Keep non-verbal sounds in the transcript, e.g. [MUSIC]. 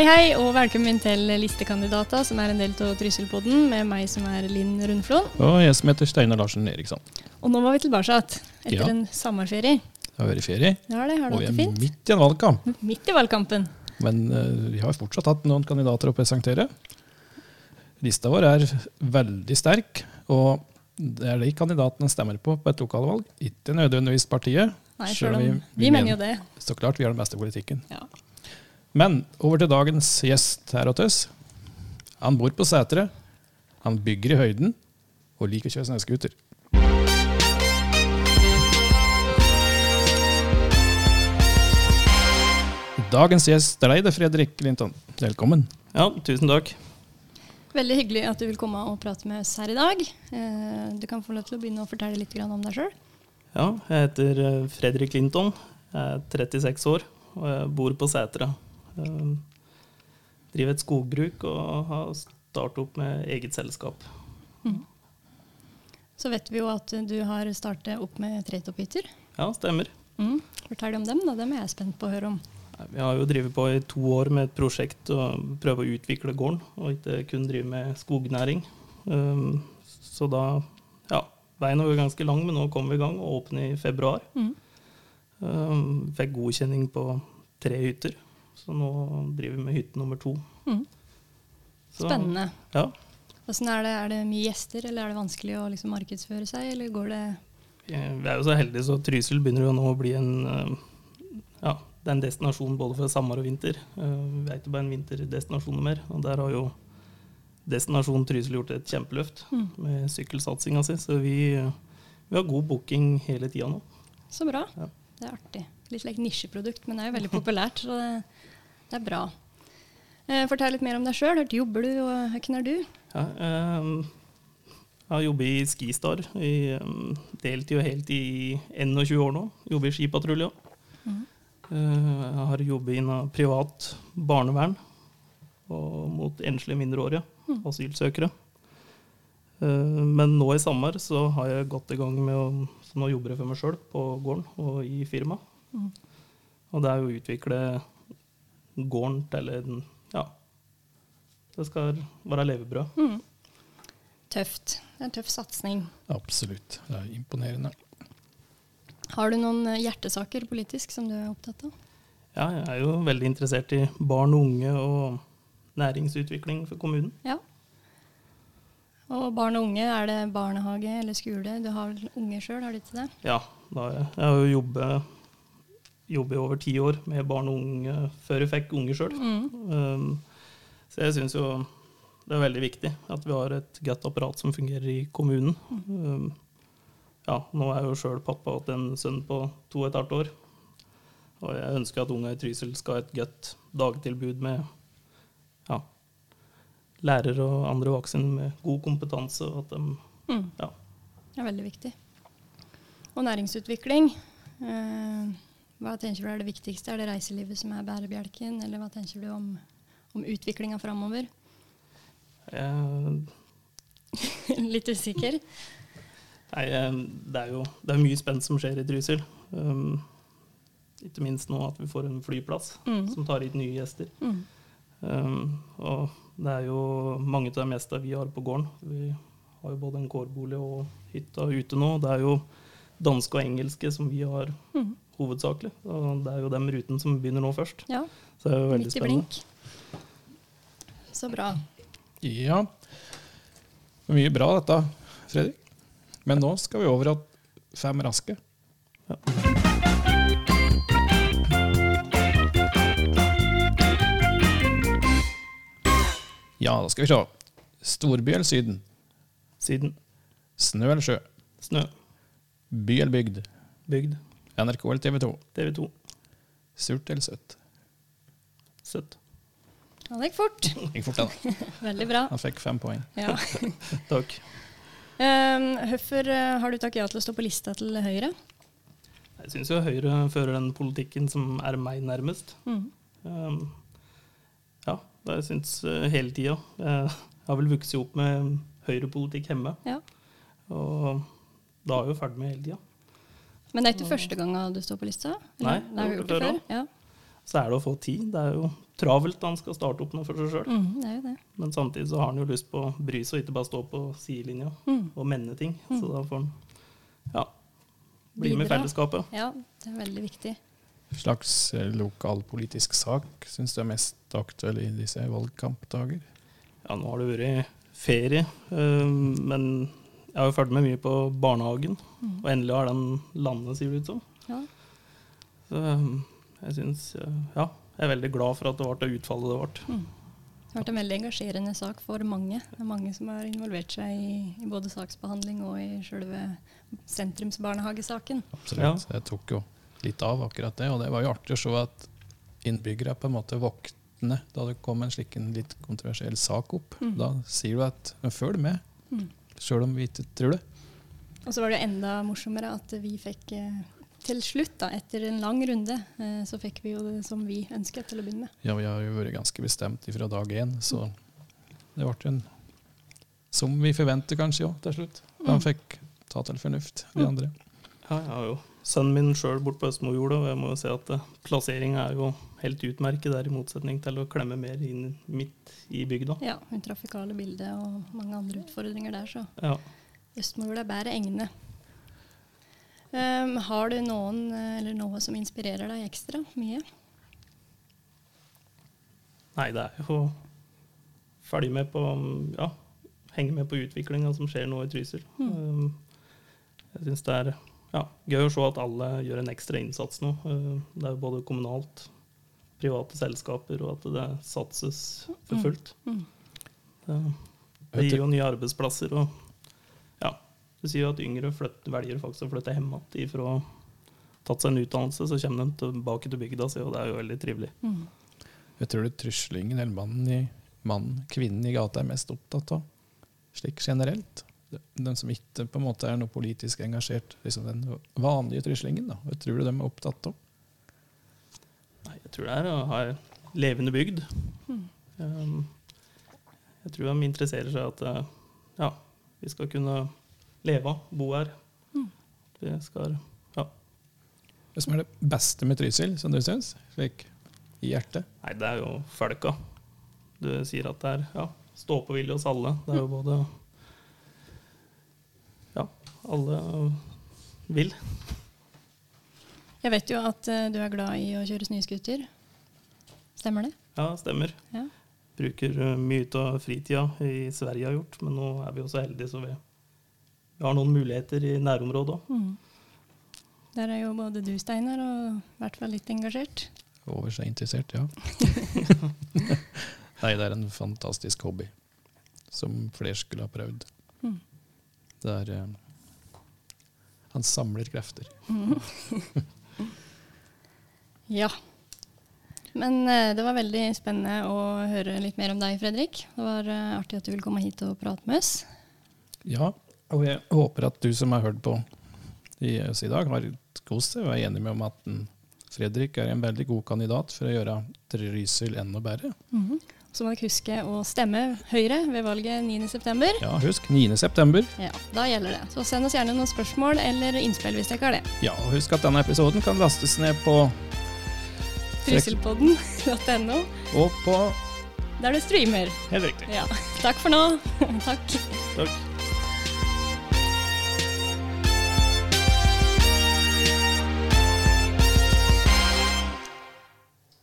Hei, hei, og velkommen til Listekandidater, som er en del av Trysselpodden, med meg som er Linn Rundflon. Og jeg som heter Steinar Larsen Eriksson. Og nå var vi tilbake etter Ja. en sommerferie. Det har vært ferie, Det har det, har og vi er fint? midt i en valgkamp. Midt i valgkampen. Men uh, vi har fortsatt hatt noen kandidater å presentere. Lista vår er veldig sterk, og det er de kandidatene stemmer på på et lokalvalg, ikke nødvendigvis partiet. Nei, Selv om vi- vi, vi mener jo det. Så klart vi har den beste politikken. Ja. Men over til dagens gjest her hos oss. Han bor på Sætre, han bygger i høyden, og liker å kjøre snøscooter. Dagens gjest er deg, det Fredrik Linton. Velkommen. Ja, tusen takk. Veldig hyggelig at du vil komme og prate med oss her i dag. Eh, Du kan få lov til å begynne å fortelle litt om deg sjøl. Ja, jeg heter eh, Fredrik Linton. Jeg er 36 år og jeg bor på Sætra. Eh, Driver et skogbruk og ha startet opp med eget selskap. Så vet vi jo at du har startet opp med tretopphytter. Ja, stemmer. Mm. Fortell om dem, da. Dem er jeg spent på å høre om. Vi har jo drevet på i to år med et prosjekt og prøve å utvikle gården, og ikke kun drive med skognæring. Um, så da Ja, veien var jo ganske lang, men nå kom vi i gang og åpnet i februar. Mm. Um, fikk godkjenning på tre hytter, så nå driver vi med hytte nummer to. Mm. Så, Spennende. Ja. Hvordan er det? Er det mye gjester, eller er det vanskelig å liksom markedsføre seg, eller går det Vi er jo så heldige, så Trysil begynner jo nå å bli en um, ja, det er en destinasjon både for sommer og vinter. Uh, Vi er ikke bare en vinterdestinasjon mer. Og der har jo destinasjonen Trysil gjort et kjempeløft Mm. med sykkelsatsinga si. Så vi, vi har god booking hele tida nå. Så bra. Ja. Det er artig. Litt like nisjeprodukt, men det er jo veldig populært, så det, det er bra. Eh, fortell litt mer om deg sjøl. Hvor jobber du, og hvem er du? Ja, eh, jeg har jobbet i Skistar i um, deltid og heltid i 21 år nå. Jobber i skipatrulje òg. Mm. Eh, jeg har jobbet innen privat barnevern og mot enslige mindreårige mm. asylsøkere. Uh, men nå i sommer så har jeg gått i gang med å Så nå jobber jeg for meg sjøl på gården og i firma. Og det er jo å utvikle gården til en Ja, det skal være levebrød. Mm. Tøft. Det er en tøff satsing. Absolutt. Det er imponerende. Har du noen eh, hjertesaker politisk som du er opptatt av? Ja, jeg er jo veldig interessert i barn og unge og næringsutvikling for kommunen. Ja. Og barn og unge, er det barnehage eller skole? Du har unger unge sjøl, har du ikke det? Ja, da har jeg, jeg har jo jobbet, jobbet i over ti år med barn og unge før jeg fikk unge sjøl. Mm. Um, så jeg syns jo det er veldig viktig at vi har et godt apparat som fungerer i kommunen. Um, ja, nå er jeg jo sjøl pappa til en sønn på to og et halvt år. Og jeg ønsker at unga i Trysil skal ha et godt dagtilbud med ja, lærere og andre voksne med god kompetanse. Og at de, Mm. ja, Det er veldig viktig. Og næringsutvikling. Eh, hva tenker du er det viktigste? Er det reiselivet som er bærebjelken, eller hva tenker du om, om utviklinga framover? Uh, [LAUGHS] Litt usikker? Nei, eh, det er jo det er mye spennende som skjer i Trysil. Um, ikke minst nå at vi får en flyplass Mm. som tar hit nye gjester. Mm. Um, og det er jo mange av de gjestene vi har på gården. Vi har jo både en kårbolig og hytta ute nå. Det er jo danske og engelske som vi har Mm. Hovedsakelig. Og det er jo den ruten som begynner nå først. Ja, Så det er jo veldig spennende. blink. Så bra. Ja. Mye bra dette, Fredrik. Men nå skal vi over til fem raske. Ja. Ja, da skal vi se. Storby eller Syden? Syden. Snø eller sjø? snø, By eller bygd? bygd, NRK eller TV 2? TV 2, Surt eller søtt? søtt. Ja, det gikk fort. Gikk fort, da. [LAUGHS] Veldig bra. Han fikk fem poeng. Ja. [LAUGHS] Takk. Um, Hvorfor eh, har du takket ja til å stå på lista til Høyre? Jeg syns jo Høyre fører den politikken som er meg nærmest. Mm. Um, ja, det har jeg syntes uh, hele tida. Jeg har vel vokst opp med høyrepolitikk hjemme, Ja. og da er jeg jo ferdig med hele tida. Men det er ikke første gangen du står på lista? Nei, Eller? jeg har har du gjort det det før? Ja. så er det å få tid. Det er jo travelt han skal starte opp noe for seg sjøl. Mm, det det. Men samtidig så har han jo lyst på å bry seg og ikke bare stå på sidelinja Mm. og menne ting. Så da får han ja, bli med i fellesskapet. Ja, det er veldig viktig. slags eh, lokalpolitisk sak syns du er mest aktuell i disse valgkampdager? Ja, nå har det vært ferie, eh, men jeg har jo fulgt med mye på barnehagen. Mm. Og endelig har den landet, sier det ut som. Ja. Så eh, jeg syns Ja, jeg er veldig glad for at det ble det utfallet det ble. Det har vært en veldig engasjerende sak for mange. Det er mange som har involvert seg i, i både saksbehandling og i selve sentrumsbarnehagesaken. Absolutt. det tok jo litt av akkurat det, og det var jo artig å se at innbyggere på en måte våkner da det kom en slik en litt kontroversiell sak opp. Mm. Da sier du at følg med, Mm. Sjøl om vi ikke tror det. Og så var det enda morsommere at vi fikk eh, til slutt, da, etter en lang runde, eh, så fikk vi jo det som vi ønsket til å begynne med. Ja, vi har jo vært ganske bestemt fra dag én, så det ble en som vi forventer kanskje òg, til slutt. Han Mm. fikk ta til fornuft, vi andre. Ja, jeg har jo sønnen min sjøl bort på Østmojorda, og jeg må jo si at eh, plasseringa er jo helt utmerket der, i motsetning til å klemme mer inn midt i bygda. Ja, hun trafikale bildet og mange andre utfordringer der, så Ja. Østmojorda er bedre egne. Um, har du noen, eller noe som inspirerer deg ekstra mye? Nei, det er jo følge med på Ja, henge med på utviklinga som skjer nå i Trysil. Mm. Um, Jeg syns det er ja, gøy å se at alle gjør en ekstra innsats nå. Uh, Det er jo både kommunalt, private selskaper, og at det satses for Mm. fullt. Mm. Det, det gir jo nye arbeidsplasser. og ja, Du sier jo at yngre flytt, velger faktisk å flytte hjem igjen fra å tatt seg en utdannelse, så kommer de tilbake til bygda si, og det er jo veldig trivelig. Mm. Jeg tror det tryslingen eller mannen, i, mannen, kvinnen i gata er mest opptatt av, slik generelt. Den som ikke på en måte er noe politisk engasjert, liksom den vanlige tryslingen. da. Jeg tror det de er opptatt av. Jeg tror det er å ha levende bygd. Mm. Um, jeg tror de interesserer seg at eh, ja, vi skal kunne leve, bo her. Mm. Vi skal ja. Hva som er det beste med Trysil, som du syns? Slik i hjertet? Nei, det er jo folka. Du sier at det er ja, stå-på-vilje hos alle. Det er jo både Ja, alle vil. Jeg vet jo at eh, du er glad i å kjøre snøscooter. Stemmer det? Ja, stemmer. Ja. Bruker eh, mye av fritida i Sverige har gjort, men nå er vi jo så heldige så vi, vi har noen muligheter i nærområdet òg. Mm. Der er jo både du, Steinar, og i hvert fall litt engasjert. Over seg interessert, ja. [LAUGHS] Nei, det er en fantastisk hobby som flere skulle ha prøvd. Mm. Det er eh, Han samler krefter. [LAUGHS] Ja. Men eh, det var veldig spennende å høre litt mer om deg, Fredrik. Det var eh, artig at du ville komme hit og prate med oss. Ja, og jeg håper at du som har hørt på i oss i dag, har kost deg og er enig med om at Fredrik er en veldig god kandidat for å gjøre Trysil enda bedre. Så må dere huske å stemme Høyre ved valget 9.9. Ja, husk 9.9. Ja, da gjelder det. Så send oss gjerne noen spørsmål eller innspill hvis dere har det. Ja, og husk at denne episoden kan lastes ned på Trysilpodden.no, og på der du streamer. Helt riktig. Ja. Takk for nå. [LAUGHS] Takk. Takk.